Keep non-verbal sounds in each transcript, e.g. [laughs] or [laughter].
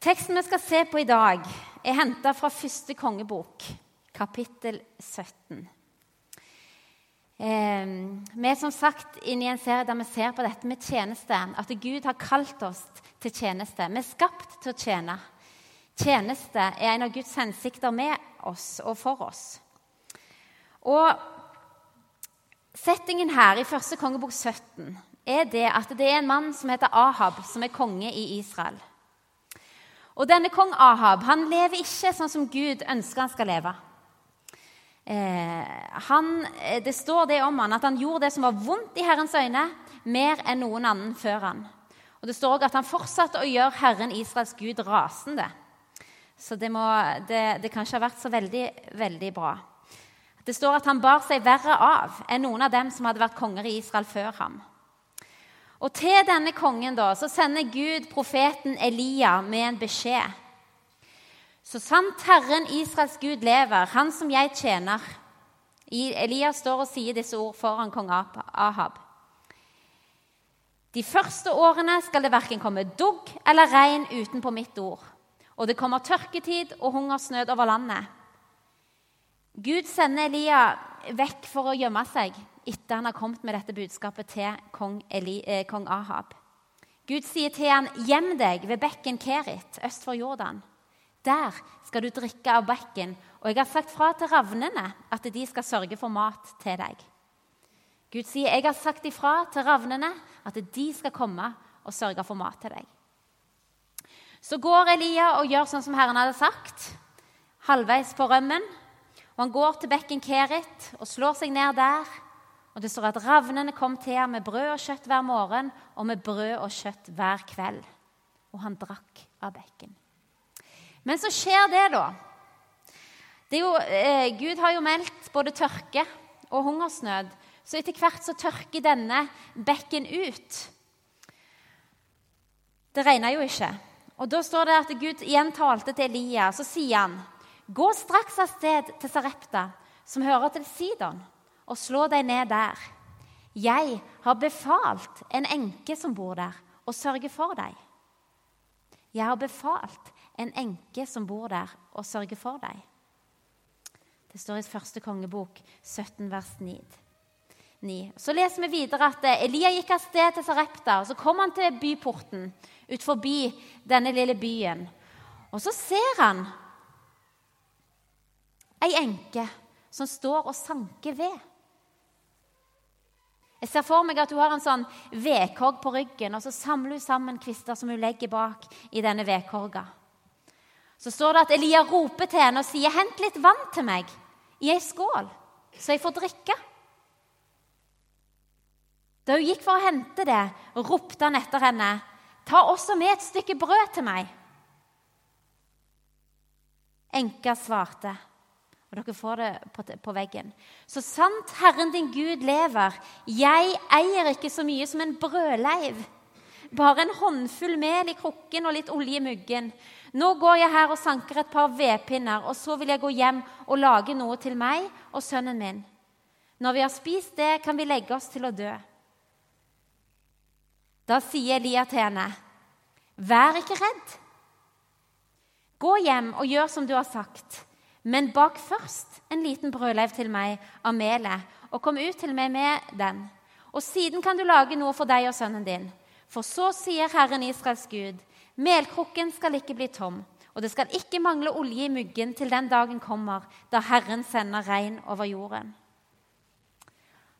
Teksten vi skal se på i dag, er henta fra første kongebok, kapittel 17. Eh, vi er som sagt inne i en serie der vi ser på dette med tjeneste. At Gud har kalt oss til tjeneste. Vi er skapt til å tjene. Tjeneste er en av Guds hensikter med oss og for oss. Og Settingen her i første kongebok 17 er det at det er en mann som heter Ahab, som er konge i Israel. Og denne kong Ahab han lever ikke sånn som Gud ønsker han skal leve. Eh, han, det står det om han at han gjorde det som var vondt i Herrens øyne, mer enn noen annen før han. Og Det står også at han fortsatte å gjøre Herren Israels Gud rasende. Så det, må, det, det kan ikke ha vært så veldig, veldig bra. Det står at han bar seg verre av enn noen av dem som hadde vært konger i Israel før ham. Og til denne kongen da, så sender Gud profeten Elia med en beskjed. Så sant Herren Israels Gud lever, han som jeg tjener Elia står og sier disse ord foran kong Ahab. De første årene skal det verken komme dugg eller regn utenpå mitt ord. Og det kommer tørketid og hungersnød over landet. Gud sender Elia vekk for å gjemme seg etter han har kommet med dette budskapet til kong, Eli, eh, kong Ahab. Gud sier til han, 'Gjem deg ved bekken Kerit øst for Jordan.' Der skal du drikke av bekken, og jeg har sagt fra til ravnene at de skal sørge for mat til deg. Gud sier, 'Jeg har sagt ifra til ravnene at de skal komme og sørge for mat til deg.' Så går Elia og gjør sånn som Herren hadde sagt, halvveis på rømmen. Og han går til bekken Kerit og slår seg ned der. Og det står at ravnene kom til ham med brød og kjøtt hver morgen og med brød og kjøtt hver kveld. Og han drakk av bekken. Men så skjer det, da. Det jo, eh, Gud har jo meldt både tørke og hungersnød. Så etter hvert så tørker denne bekken ut. Det regna jo ikke. Og Da står det at Gud igjen talte til Elia. Så sier han, 'Gå straks av sted til Sarepta, som hører til Sidon.' Og slå deg ned der. Jeg har befalt en enke som bor der, å sørge for deg. Jeg har befalt en enke som bor der, å sørge for deg. Det står i første kongebok, 17 vers 9. Så leser vi videre at Elia gikk av sted til Sarepta. og Så kom han til byporten ut forbi denne lille byen. Og så ser han ei enke som står og sanker ved. Jeg ser for meg at hun har en sånn vedkorg på ryggen, og så samler hun sammen kvister som hun legger bak i denne vedkorga. Så står det at Elia roper til henne og sier, 'Hent litt vann til meg i ei skål, så jeg får drikke.' Da hun gikk for å hente det, ropte han etter henne, 'Ta også med et stykke brød til meg.' Enka svarte, og dere får det på, på, veggen. Så sant Herren din Gud lever, jeg eier ikke så mye som en brødleiv. Bare en håndfull mel i krukken og litt olje i muggen. Nå går jeg her og sanker et par vedpinner, og så vil jeg gå hjem og lage noe til meg og sønnen min. Når vi har spist det, kan vi legge oss til å dø. Da sier Elia til henne, vær ikke redd. Gå hjem og gjør som du har sagt. Men bak først en liten brødleiv til meg av melet, og kom ut til meg med den. Og siden kan du lage noe for deg og sønnen din. For så sier Herren Israels Gud, melkrukken skal ikke bli tom, og det skal ikke mangle olje i muggen til den dagen kommer da Herren sender regn over jorden.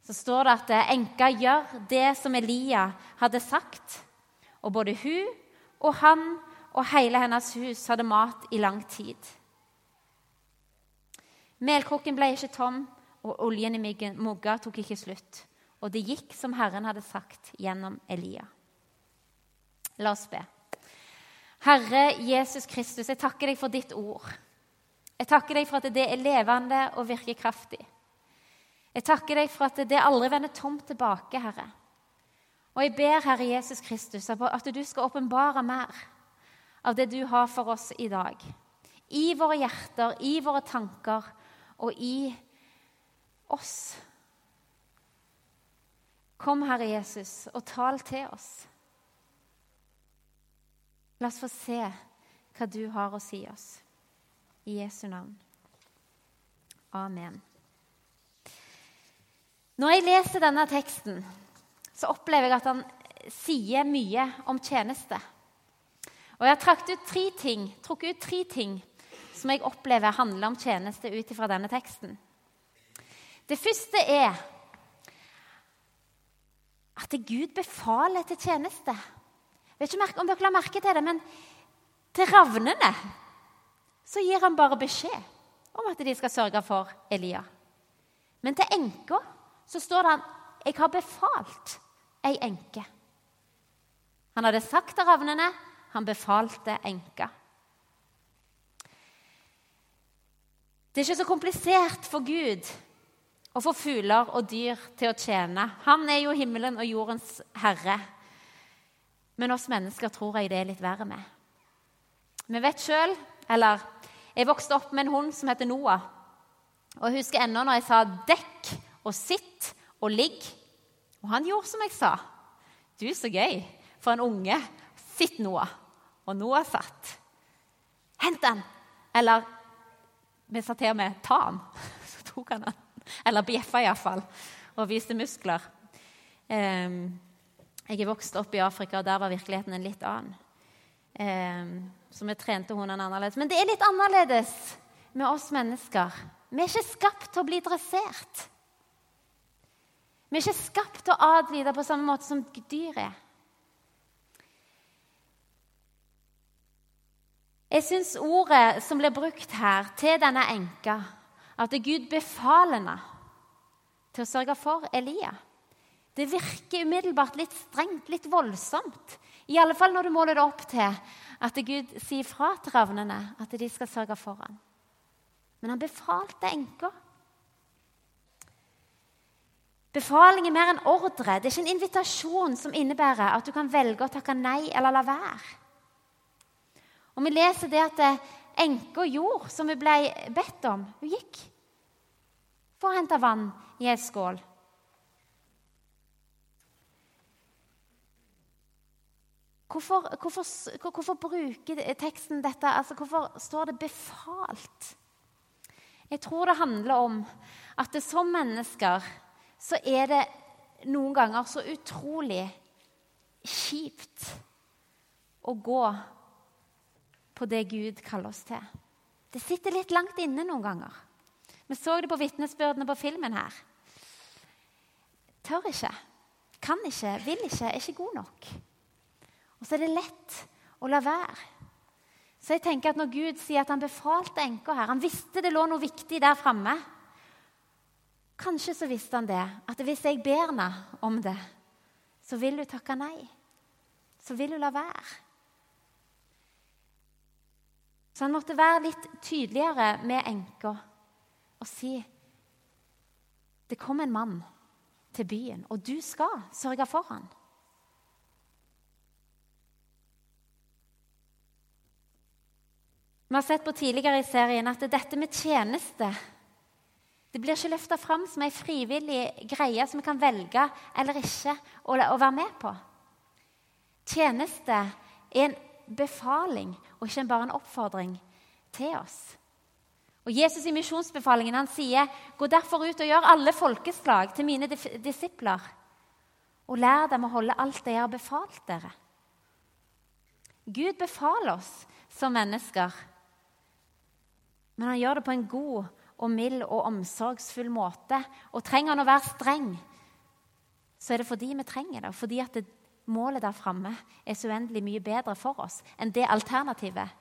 Så står det at enka gjør det som Elia hadde sagt. Og både hun og han og hele hennes hus hadde mat i lang tid. Melkrukken ble ikke tom, og oljen i mugga tok ikke slutt. Og det gikk som Herren hadde sagt gjennom Elia. La oss be. Herre Jesus Kristus, jeg takker deg for ditt ord. Jeg takker deg for at det er levende og virker kraftig. Jeg takker deg for at det aldri vender tomt tilbake, Herre. Og jeg ber, Herre Jesus Kristus, at du skal åpenbare mer av det du har for oss i dag. I våre hjerter, i våre tanker og i oss. Kom, Herre Jesus, og tal til oss. La oss få se hva du har å si oss. I Jesu navn. Amen. Når jeg leser denne teksten, så opplever jeg at han sier mye om tjeneste. Og Jeg har trukket ut tre ting, trukket ut tre ting som jeg opplever handler om tjeneste ut fra denne teksten. Det første er at Gud befaler til tjeneste. Jeg vet ikke om dere la merke til det, men til ravnene så gir han bare beskjed om at de skal sørge for Elia. Men til enka så står det han, 'Jeg har befalt ei enke'. Han hadde sagt til ravnene, han befalte enka. Det er ikke så komplisert for Gud å få fugler og dyr til å tjene. Han er jo himmelen og jordens herre. Men oss mennesker tror jeg det er litt verre med. Vi vet sjøl, eller jeg vokste opp med en hund som heter Noah. Og jeg husker ennå når jeg sa 'dekk' og 'sitt' og 'ligg'. Og han gjorde som jeg sa. Du, så gøy for en unge. Sitt, Noah. Og Noah satt. Hent den! Eller vi sa til og med 'ta han'. [laughs] Så tok han han. Eller bjeffa iallfall. Og viste muskler. Jeg er vokst opp i Afrika, og der var virkeligheten en litt annen. Så vi trente hundene annerledes. Men det er litt annerledes med oss mennesker. Vi er ikke skapt til å bli dressert. Vi er ikke skapt til å adlyde på samme måte som dyr er. Jeg syns ordet som blir brukt her til denne enka, at Gud befaler henne til å sørge for Elia, det virker umiddelbart litt strengt, litt voldsomt. I alle fall når du måler det opp til at Gud sier fra til ravnene at de skal sørge for ham. Men han befalte enka. Befaling er mer en ordre. Det er ikke en invitasjon som innebærer at du kan velge å takke nei eller la være. Og Vi leser det at enka jord, som hun ble bedt om. Hun gikk for å hente vann i ei skål. Hvorfor, hvorfor, hvorfor, bruker teksten dette? Altså, hvorfor står det 'befalt'? Jeg tror det handler om at det som mennesker så er det noen ganger så utrolig kjipt å gå på det Gud kaller oss til. Det sitter litt langt inne noen ganger. Vi så det på vitnesbyrdene på filmen her. Tør ikke, kan ikke, vil ikke, er ikke god nok. Og så er det lett å la være. Så jeg tenker at Når Gud sier at han befalte enka her Han visste det lå noe viktig der framme. Kanskje så visste han det, at hvis jeg ber henne om det, så vil hun takke nei. Så vil hun la være. Så han måtte være litt tydeligere med enka og si Det kom en mann til byen, og du skal sørge for han. Vi har sett på tidligere i serien at dette med tjeneste det blir ikke løfta fram som ei frivillig greie som vi kan velge eller ikke å, være med på. Tjeneste er en befaling og ikke bare en oppfordring til oss. Og Jesus i misjonsbefalingen han sier, 'Gå derfor ut og gjør alle folkeslag til mine disipler.' 'Og lær dem å holde alt det jeg har befalt dere.' Gud befaler oss som mennesker, men han gjør det på en god og mild og omsorgsfull måte. Og trenger han å være streng, så er det fordi vi trenger det. Fordi at det, målet der framme er så uendelig mye bedre for oss enn det alternativet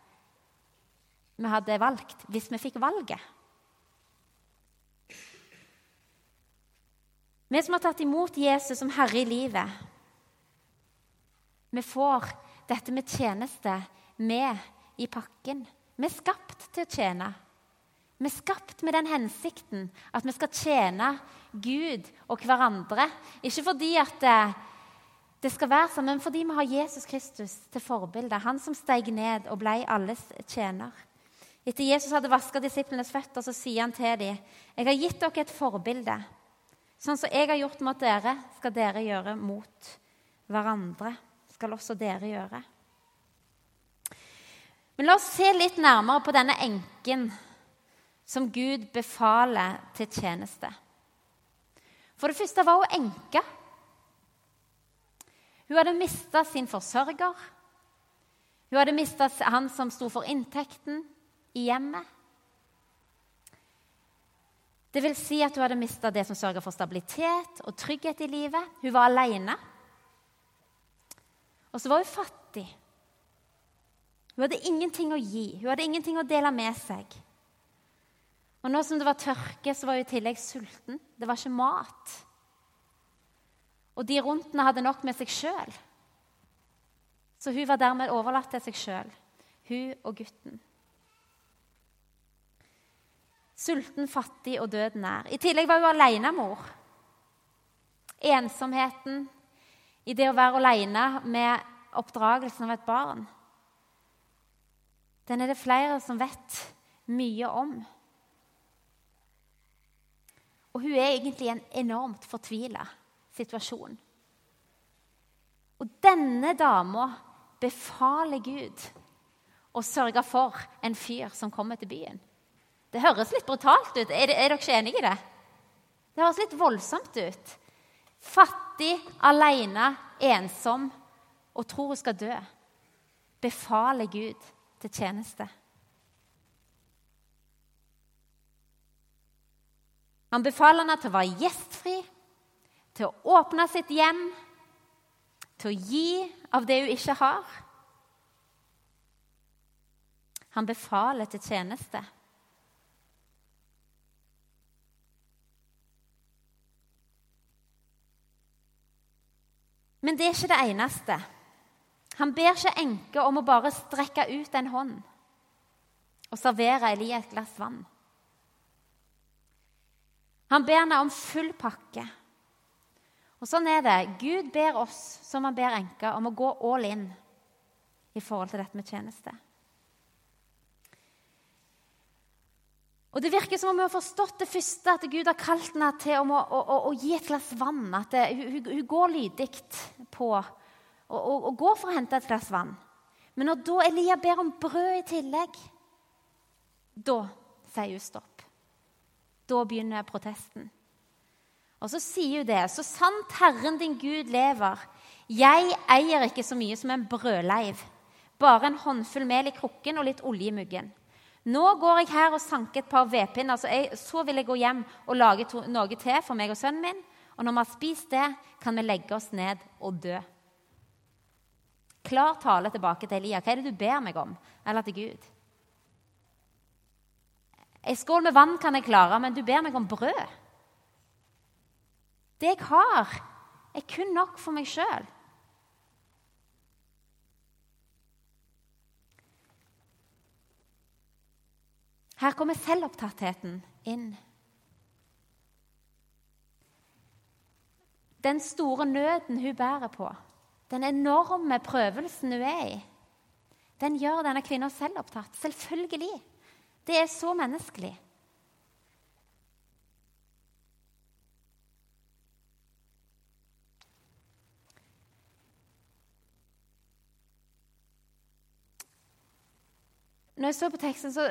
vi hadde valgt hvis vi fikk valget. Vi som har tatt imot Jesus som herre i livet, vi får dette med tjeneste med i pakken. Vi er skapt til å tjene. Vi er skapt med den hensikten at vi skal tjene Gud og hverandre. Ikke fordi at eh, det skal være sånn, men fordi vi har Jesus Kristus til forbilde. Han som steg ned og ble alles tjener. Etter Jesus hadde vaska disiplenes føtter, så sier han til dem, 'Jeg har gitt dere et forbilde.' 'Sånn som jeg har gjort mot dere, skal dere gjøre mot hverandre.' skal også dere gjøre. Men la oss se litt nærmere på denne enken som Gud befaler til tjeneste. For det første var hun enke. Hun hadde mista sin forsørger. Hun hadde mista han som sto for inntekten i hjemmet. Det vil si at hun hadde mista det som sørga for stabilitet og trygghet i livet. Hun var alene. Og så var hun fattig. Hun hadde ingenting å gi, hun hadde ingenting å dele med seg. Og nå som det var tørke, så var hun i tillegg sulten. Det var ikke mat. Og de rundt henne hadde nok med seg sjøl. Så hun var dermed overlatt til seg sjøl, hun og gutten. Sulten, fattig og døden nær. I tillegg var hun alenemor. Ensomheten i det å være alene med oppdragelsen av et barn. Den er det flere som vet mye om. Og hun er egentlig en enormt fortvila situasjon. Og denne dama befaler Gud å sørge for en fyr som kommer til byen. Det høres litt brutalt ut. Er, er dere ikke enig i det? Det høres litt voldsomt ut. Fattig, alene, ensom og tror hun skal dø. Befaler Gud til tjeneste. Han befaler henne til å være gjestfri, til å åpne sitt hjem, til å gi av det hun ikke har. Han befaler til tjeneste. Men det er ikke det eneste. Han ber ikke enke om å bare strekke ut en hånd og servere Elia et glass vann. Han ber henne om full pakke. Og sånn er det. Gud ber oss, som han ber enka, om å gå all in i forhold til dette med tjeneste. Og Det virker som om hun har forstått det første, at Gud har kalt henne til å, å, å, å gi et glass vann. At det, hun, hun, går lydig på å gå for å hente et glass vann. Men når da Elia ber om brød i tillegg, da sier hun stopp. Da begynner protesten. Og så sier hun det. Så sant Herren din Gud lever, jeg eier ikke så mye som en brødleiv, bare en håndfull mel i krukken og litt olje i muggen. Nå går jeg her og sanker et par vedpinner, så, så vil jeg gå hjem og lage to, noe til for meg og sønnen min. Og når vi har spist det, kan vi legge oss ned og dø. Klar tale tilbake til Elia. Hva er det du ber meg om? Eller til Gud? En skål med vann kan jeg klare, men du ber meg om brød. Det jeg har, er kun nok for meg sjøl. Her kommer selvopptattheten inn. Den store nøden hun bærer på, den enorme prøvelsen hun er i, den gjør denne kvinna selvopptatt. Selvfølgelig. Det er så menneskelig. Når jeg så på teksten, så,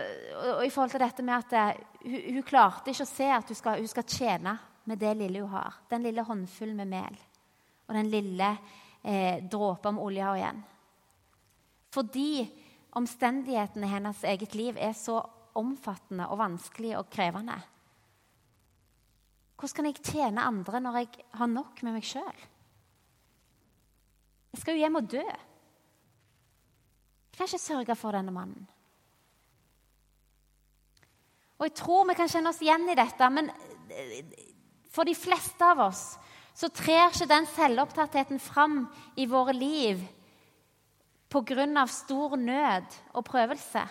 og i forhold til dette med at det, hun, hun, klarte ikke å se at hun skal, hun skal, tjene med det lille hun har. Den lille håndfullen med mel og den lille eh, dråpen med olje igjen. Fordi omstendighetene i hennes eget liv er så omfattende og vanskelig og krevende. Hvordan kan jeg tjene andre når jeg har nok med meg sjøl? Jeg skal jo hjem og dø. Jeg kan ikke sørge for denne mannen. Og jeg tror vi kan kjenne oss igjen i dette, men eh, for de fleste av oss så trer ikke den selvopptattheten fram i våre liv pga. stor nød og prøvelse.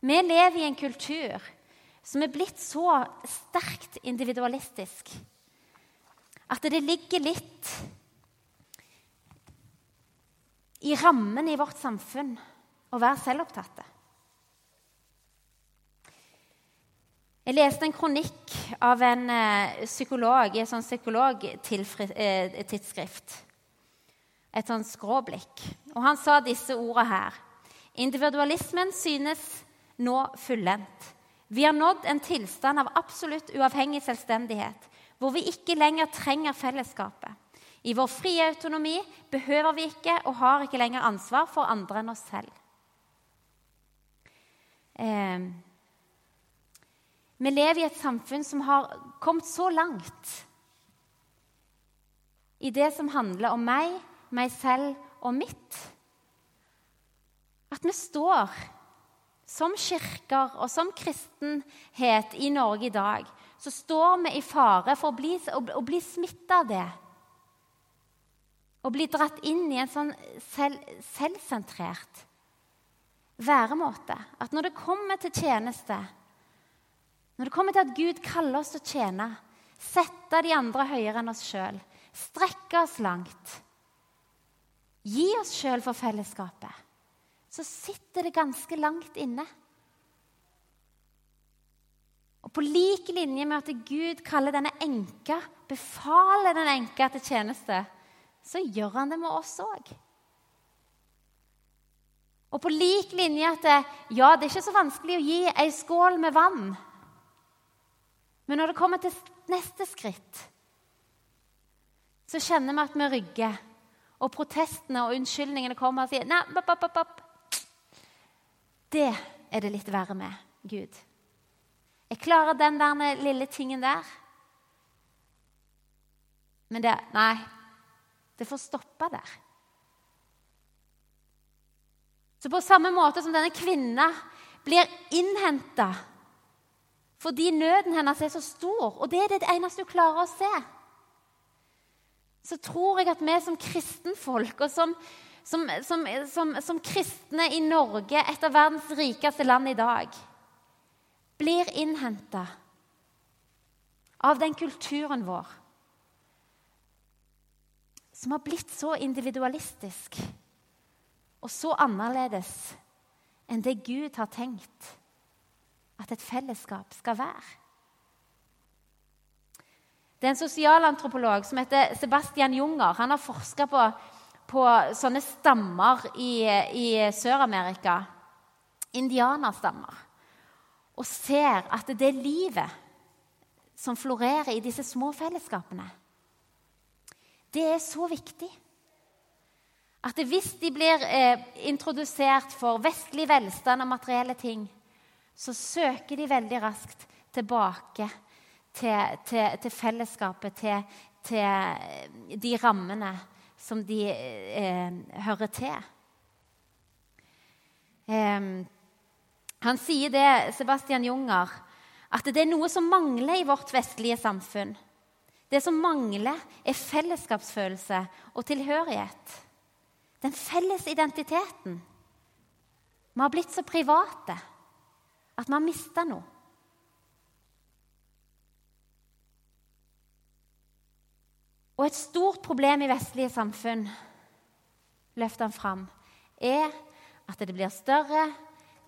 Vi lever i en kultur som er blitt så sterkt individualistisk at det ligger litt i rammen i vårt samfunn å være selvopptatte. Jeg leste en kronikk av en uh, psykolog i et sånt psykologtidsskrift. Et sånt skråblikk. Og han sa disse ordene her. Individualismen synes nå fullendt. Vi har nådd en tilstand av absolutt uavhengig selvstendighet, hvor vi ikke lenger trenger fellesskapet. I vår frie autonomi behøver vi ikke og har ikke lenger ansvar for andre enn oss selv. Eh, vi lever i et samfunn som har kommet så langt i det som handler om meg, meg selv og mitt, at vi står som kirker og som kristenhet i Norge i dag, så står vi i fare for å bli, å, bli smitta av det. Å bli dratt inn i en sånn selv, selvsentrert væremåte. At når det kommer til tjeneste, når det kommer til at Gud kaller oss til å tjene, sette de andre høyere enn oss sjøl, strekke oss langt, gi oss sjøl for fellesskapet så sitter det ganske langt inne. Og på lik linje med at Gud kaller denne enka, befaler den enka til tjeneste, så gjør han det med oss òg. Og på lik linje at ja, det er ikke så vanskelig å gi ei skål med vann. Men når det kommer til neste skritt, så kjenner vi at vi rygger. Og protestene og unnskyldningene kommer og sier nei, bop, bop, bop. Det er det litt verre med Gud. Jeg klarer den der lille tingen der. Men det Nei. Det får stoppe der. Så på samme måte som denne kvinna blir innhenta fordi nøden hennes er så stor, og det er det eneste hun klarer å se, så tror jeg at vi som kristenfolk og som som, som, som, kristne i Norge, et av verdens rikeste land i dag, blir innhenta av den kulturen vår som har blitt så individualistisk og så annerledes enn det Gud har tenkt at et fellesskap skal være. Det er en sosialantropolog som heter Sebastian Junger. Han har forska på på sånne stammer i, i Sør-Amerika, indianerstammer, og ser at det er livet som florerer i disse små fellesskapene, det er så viktig at hvis de blir eh, introdusert for vestlig velstand og materielle ting, så søker de veldig raskt tilbake til, til, til fellesskapet, til, til de rammene som de eh, hører til. Eh, han sier det, Sebastian Junger, at det er noe som mangler i vårt vestlige samfunn. Det som mangler, er fellesskapsfølelse og tilhørighet. Den felles identiteten. Vi har blitt så private at vi har mista noe. Og et stort problem i vestlige samfunn løfter han fram, er at det blir større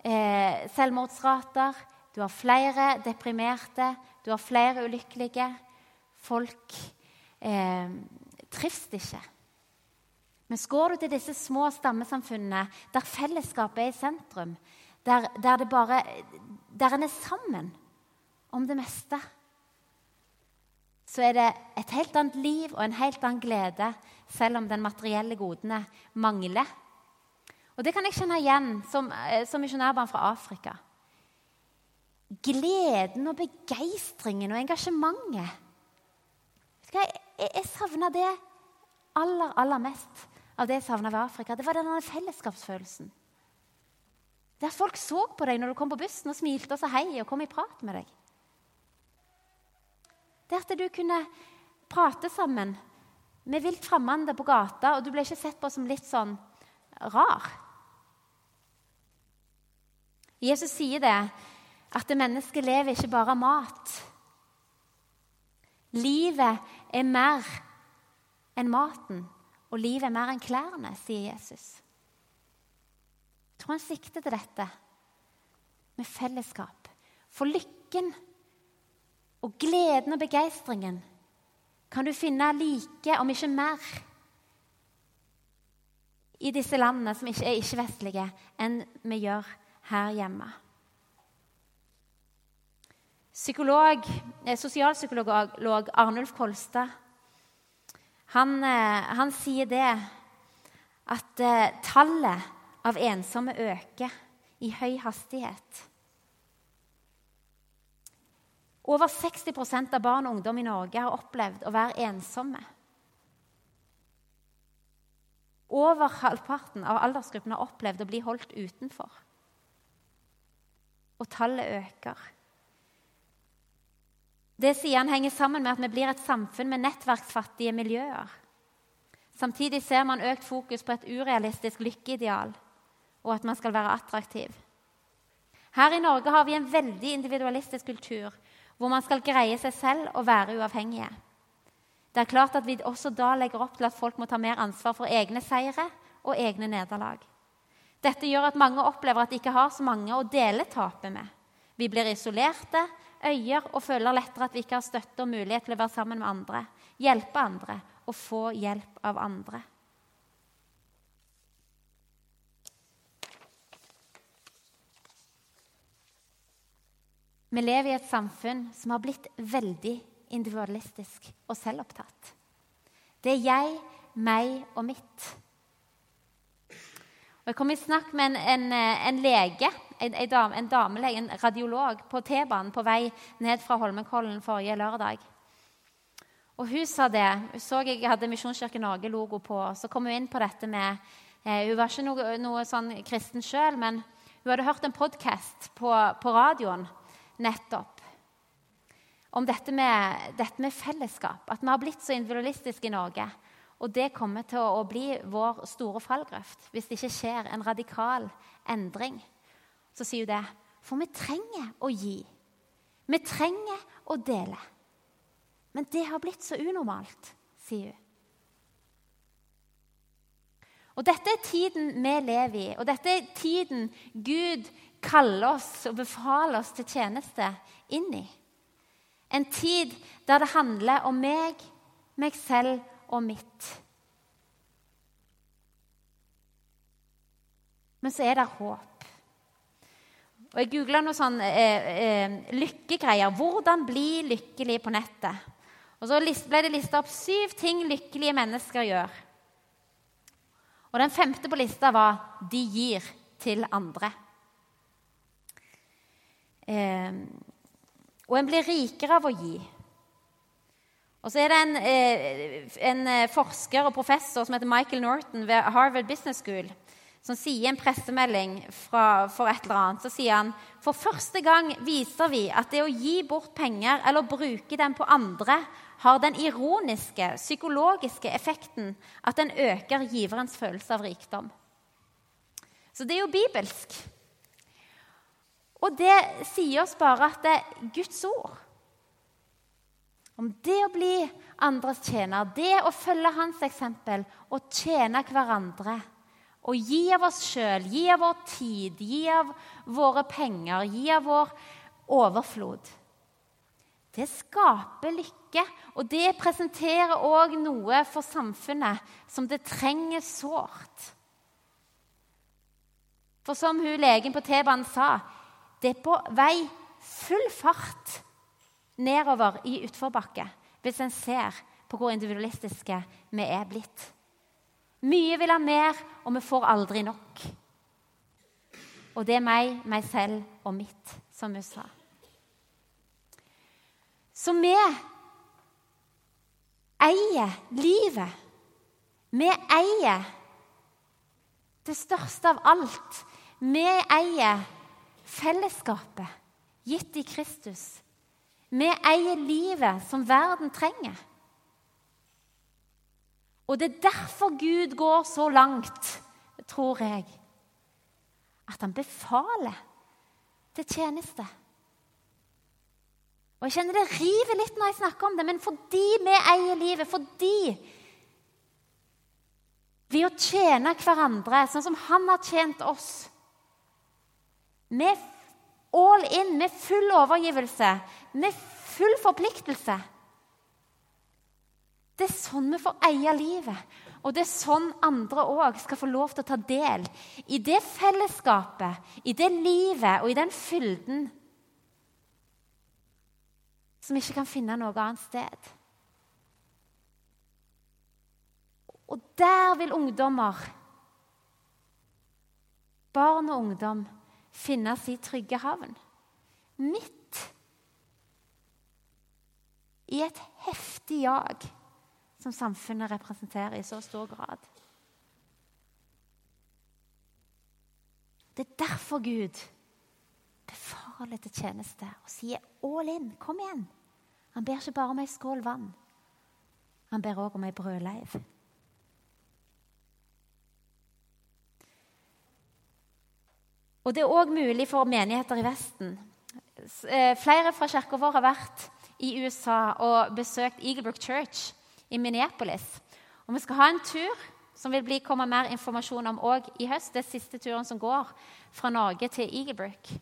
eh, selvmordsrater. Du har flere deprimerte, du har flere ulykkelige. Folk eh, trives ikke. Men går du til disse små stammesamfunnene der fellesskapet er i sentrum, der, der, bare, der en er sammen om det meste så er det et helt annet liv og en helt annen glede, selv om den materielle godene mangler. Og Det kan jeg kjenne igjen som, eh, som misjonærbarn fra Afrika. Gleden og begeistringen og engasjementet. Jeg, jeg savna det aller, aller mest av det jeg savna ved Afrika. Det var denne fellesskapsfølelsen. Der folk så på deg når du kom på bussen og smilte og sa hei og kom i prat med deg. Det at du kunne prate sammen med vilt fremmede på gata, og du ble ikke sett på som litt sånn rar. Jesus sier det, at det mennesket lever ikke bare av mat. Livet er mer enn maten, og livet er mer enn klærne, sier Jesus. Tror han sikter til dette med fellesskap. For lykken og gleden og begeistringen kan du finne like, om ikke mer, i disse landene som ikke er ikke-vestlige, enn vi gjør her hjemme. Psykolog, eh, sosialpsykolog Arnulf Kolstad han, eh, han sier det at eh, tallet av ensomme øker i høy hastighet. Over 60% av barn og ungdom i Norge har opplevd å være ensomme. Over halvparten av aldersgruppen har opplevd å bli holdt utenfor. Og tallet øker. Det sier han henger sammen med at vi blir et samfunn med nettverksfattige miljøer. Samtidig ser man økt fokus på et urealistisk lykkeideal og at man skal være attraktiv. Her i Norge har vi en veldig individualistisk kultur hvor man skal greie seg selv og være uavhengige. Det er klart at vi også da legger opp til at folk må ta mer ansvar for egne seire og egne nederlag. Dette gjør at mange opplever at de ikke har så mange å dele tapet med. Vi blir isolerte, øyer og føler lettere at vi ikke har støtte og mulighet til å være sammen med andre, hjelpe andre og få hjelp av andre. Vi lever i et samfunn som har blitt veldig individualistisk og selvopptatt. Det er jeg, meg og mitt. Og jeg kom i snakk med en, en, en lege, en, en damelege, en radiolog, på T-banen på vei ned fra Holmenkollen forrige lørdag. Og hun sa det. Hun så jeg hadde Misjonskirken Norge-logo på. Så kom hun inn på dette med eh, Hun var ikke noe, noe sånn kristen sjøl, men hun hadde hørt en podkast på, på, radioen nettopp om dette med, dette med, fellesskap. At vi har blitt så individualistiske i Norge. Og det kommer til å, bli vår store fallgrøft hvis det ikke skjer en radikal endring. Så sier hun det. For vi trenger å gi. Vi trenger å dele. Men det har blitt så unormalt, sier hun. Og Dette er tiden vi lever i, og dette er tiden Gud kaller oss og befaler oss til tjeneste inn i. En tid der det handler om meg, meg selv og mitt. Men så er det håp. Og Jeg googla noen sånn eh, eh, lykkegreier. Hvordan bli lykkelig på nettet. Og Så ble det lista opp syv ting lykkelige mennesker gjør. Og Den femte på lista var 'de gir til andre'. Eh, og en blir rikere av å gi. Og så er det en, eh, en, eh, forsker og professor som heter Michael Norton ved Harvard Business School, som sier i en pressemelding fra, for et eller annet, så sier han for første gang viser vi at det å gi bort penger eller bruke dem på andre har den ironiske, psykologiske effekten at den øker giverens følelse av rikdom. Så det er jo bibelsk. Og det sier oss bare at det er Guds ord om det å bli andres tjener, det å følge hans eksempel og tjene hverandre. Og gi av oss sjøl, gi av vår tid, gi av våre penger, gi av vår overflod. Det skaper lykke, og det presenterer òg noe for samfunnet som det trenger sårt. For som hun legen på T-banen sa, det er på vei full fart nedover i utforbakke hvis en ser på hvor individualistiske vi er blitt. Mye vil ha mer, og vi får aldri nok. Og det er meg, meg selv og mitt, som hun sa. Så vi eier livet. Vi eier det største av alt. Vi eier fellesskapet gitt i Kristus. Vi eier livet som verden trenger. Og det er derfor Gud går så langt, tror jeg, at han befaler til tjeneste. Og Jeg kjenner det river litt når jeg snakker om det, men fordi vi eier livet, fordi Ved å tjene hverandre sånn som han har tjent oss Med all in, med full overgivelse, med full forpliktelse Det er sånn vi får eie livet. Og det er sånn andre òg skal få lov til å ta del i det fellesskapet, i det livet og i den fylden som ikke kan finne noe annet sted. Og der vil ungdommer, barn og ungdom, finne sin trygge havn. Midt i et heftig jag som samfunnet representerer i så stor grad. Det er derfor Gud befaler til tjeneste og sier 'all in'. Kom igjen. Han ber ikke bare om ei skål vann. Han ber òg om ei brødleiv. Og Det er òg mulig for menigheter i Vesten. Eh, flere fra kirka vår har vært i USA og besøkt Eaglebrook Church i Minneapolis. Og Vi skal ha en tur som vil bli, komme mer informasjon om òg i høst. Det er siste turen som går fra Norge til Eaglebrook.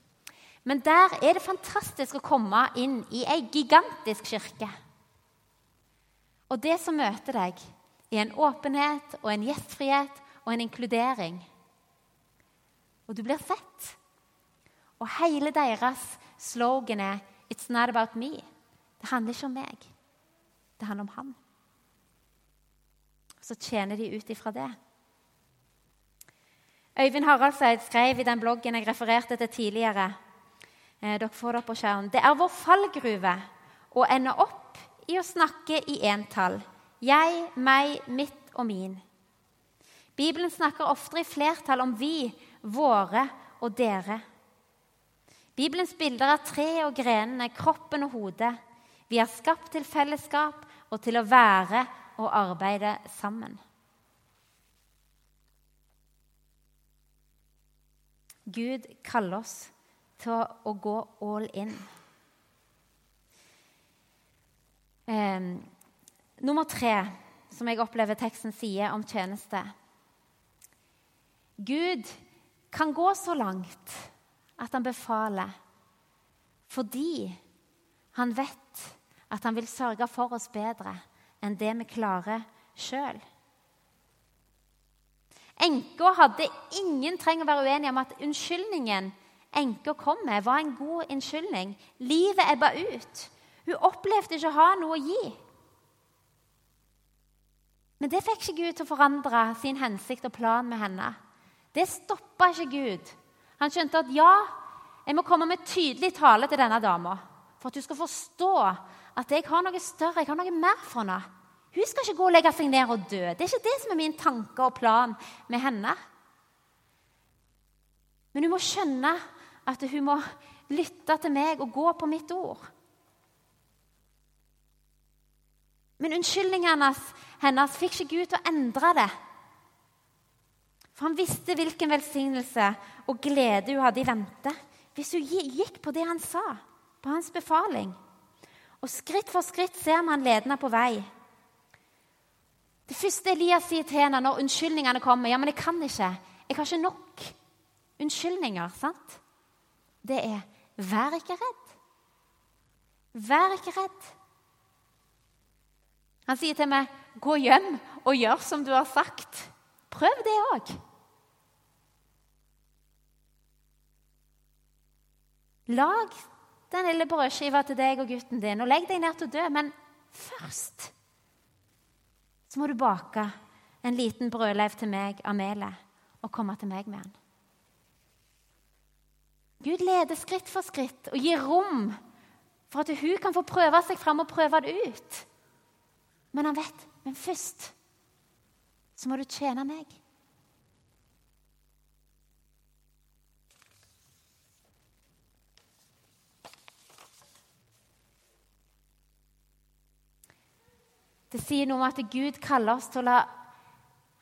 Men der er det fantastisk å komme inn i ei gigantisk kirke. Og det som møter deg, er en åpenhet og en gjestfrihet og en inkludering. Og du blir sett. Og hele deres slogan er 'It's not about me'. Det handler ikke om meg. Det handler om han. Så tjener de ut ifra det. Øyvind Haraldseid skrev i den bloggen jeg refererte til tidligere eh, Dere får det opp på skjermen. Det er vår fallgruve å ende opp i å snakke i entall. Jeg, meg, mitt og min. Bibelen snakker oftere i flertall om vi, våre og dere. Bibelens bilder er tre og grenene, kroppen og hodet. Vi er skapt til fellesskap og til å være og arbeide sammen. Gud kaller oss til å gå all in. Eh, nummer tre, som jeg opplever teksten sier om tjeneste. Gud kan gå så langt at han befaler fordi han vet at han vil sørge for oss bedre enn det vi klarer sjøl. Enka hadde ingen trenger å være uenige om at unnskyldningen enka kom med, var en god unnskyldning. Livet ebba ut. Hun opplevde ikke å ha noe å gi. Men det fikk ikke Gud til å forandre sin hensikt og plan med henne. Det stoppa ikke Gud. Han skjønte at ja, jeg må komme med tydelig tale til denne dama for at hun skal forstå at jeg har noe større, jeg har noe mer for henne. Hun skal ikke gå og legge seg ned og dø. Det er ikke det som er min tanke og plan med henne. Men hun må skjønne at hun må lytte til meg og gå på mitt ord. Men unnskyldningene hennes fikk ikke Gud til å endre det. For han visste hvilken velsignelse og glede hun hadde i vente hvis hun gikk på det han sa, på hans befaling. Og skritt for skritt ser man ledende på vei. Det første Elias sier til henne når unnskyldningene kommer, ja, men jeg kan ikke. Jeg har ikke nok unnskyldninger. sant? Det er vær ikke redd. Vær ikke redd. Han sier til meg, 'Gå hjem og gjør som du har sagt.' Prøv det òg. Lag den lille brødskiva til deg og gutten din, og legg deg ned til å dø. Men først så må du bake en liten brødleiv til meg av melet og komme til meg med den. Gud leder skritt for skritt og gir rom for at hun kan få prøve seg fram og prøve det ut. Men han vet men først så må du tjene meg. Det sier noe om at Gud kaller oss til å la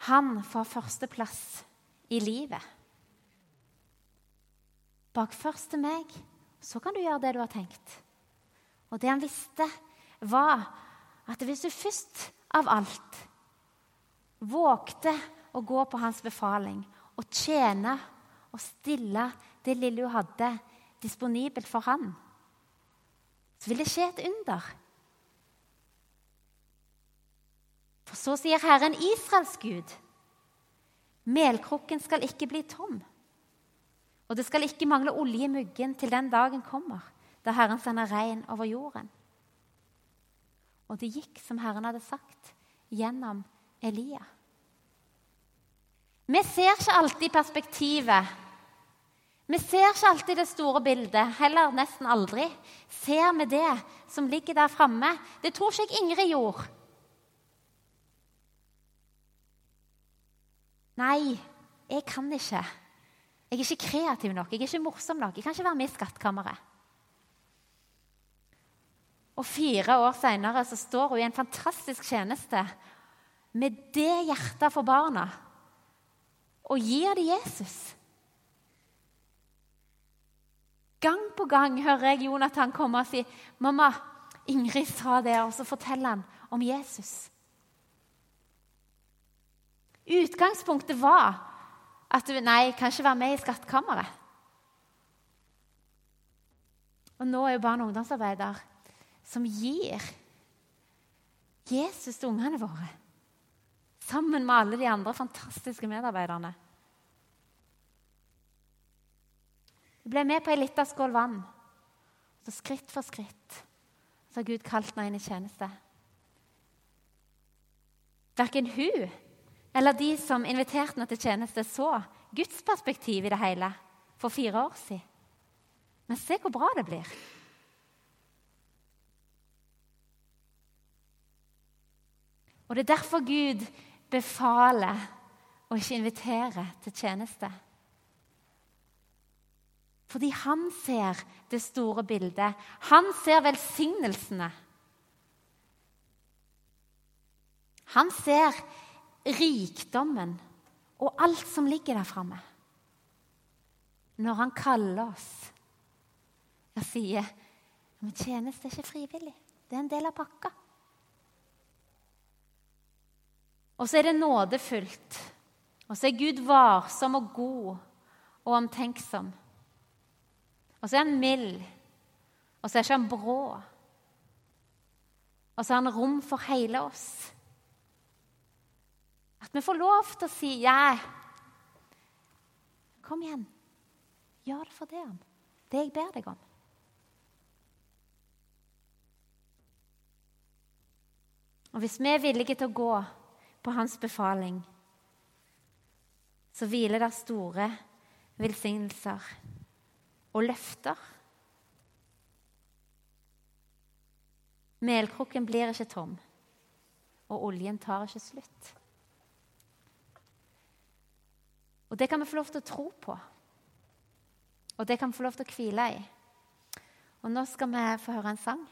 Han få førsteplass i livet. Bak først til meg, så kan du gjøre det du har tenkt. Og det han visste, var at hvis du først av alt vågte å gå på hans befaling og tjene og stille det lille hun hadde, disponibelt for han, så vil det skje et under. For så sier Herren Israels Gud, melkrukken skal ikke bli tom. Og det skal ikke mangle olje i muggen til den dagen kommer, da Herren sender regn over jorden. Og det gikk som Herren hadde sagt, gjennom Elia. Vi ser ikke alltid perspektivet. Vi ser ikke alltid det store bildet, heller nesten aldri. Ser vi det som ligger der framme? Det tror ikke jeg Ingrid gjorde. Nei, jeg kan ikke. Jeg er ikke kreativ nok, jeg er ikke morsom nok. Jeg kan ikke være med i Skattkammeret. Og fire år seinere står hun i en fantastisk tjeneste med det hjertet for barna og gir det Jesus. Gang på gang hører jeg Jonathan komme og si 'Mamma, Ingrid sa det', og så forteller han om Jesus. Utgangspunktet var at du nei, kan ikke være med i Skattkammeret. Og nå er jo barne- og ungdomsarbeider som gir Jesus til ungene våre. Sammen med alle de andre fantastiske medarbeiderne. Vi ble med på ei lita skål vann. Så skritt for skritt så har Gud kalt henne inn i tjeneste. Verken hun eller de som inviterte henne til tjeneste, så Guds perspektiv i det hele for fire år siden. Men se hvor bra det blir. Og Det er derfor Gud befaler å ikke invitere til tjeneste. Fordi han ser det store bildet. Han ser velsignelsene. Han ser rikdommen og alt som ligger der framme. Når han kaller oss og sier men tjeneste er ikke frivillig. Det er en del av pakka. Og så er det nådefullt. Og så er Gud varsom og god og omtenksom. Og så er han mild. Og så er ikke han brå. Og så har han rom for hele oss. At vi får lov til å si ja. Kom igjen. Gjør det for det. Det jeg ber deg om. Og hvis vi er villige til å gå på hans befaling, så hviler det store velsignelser og løfter. Melkrukken blir ikke tom, og oljen tar ikke slutt. Og det kan vi få lov til å tro på. Og det kan vi få lov til å hvile i. Og nå skal vi få høre en sang.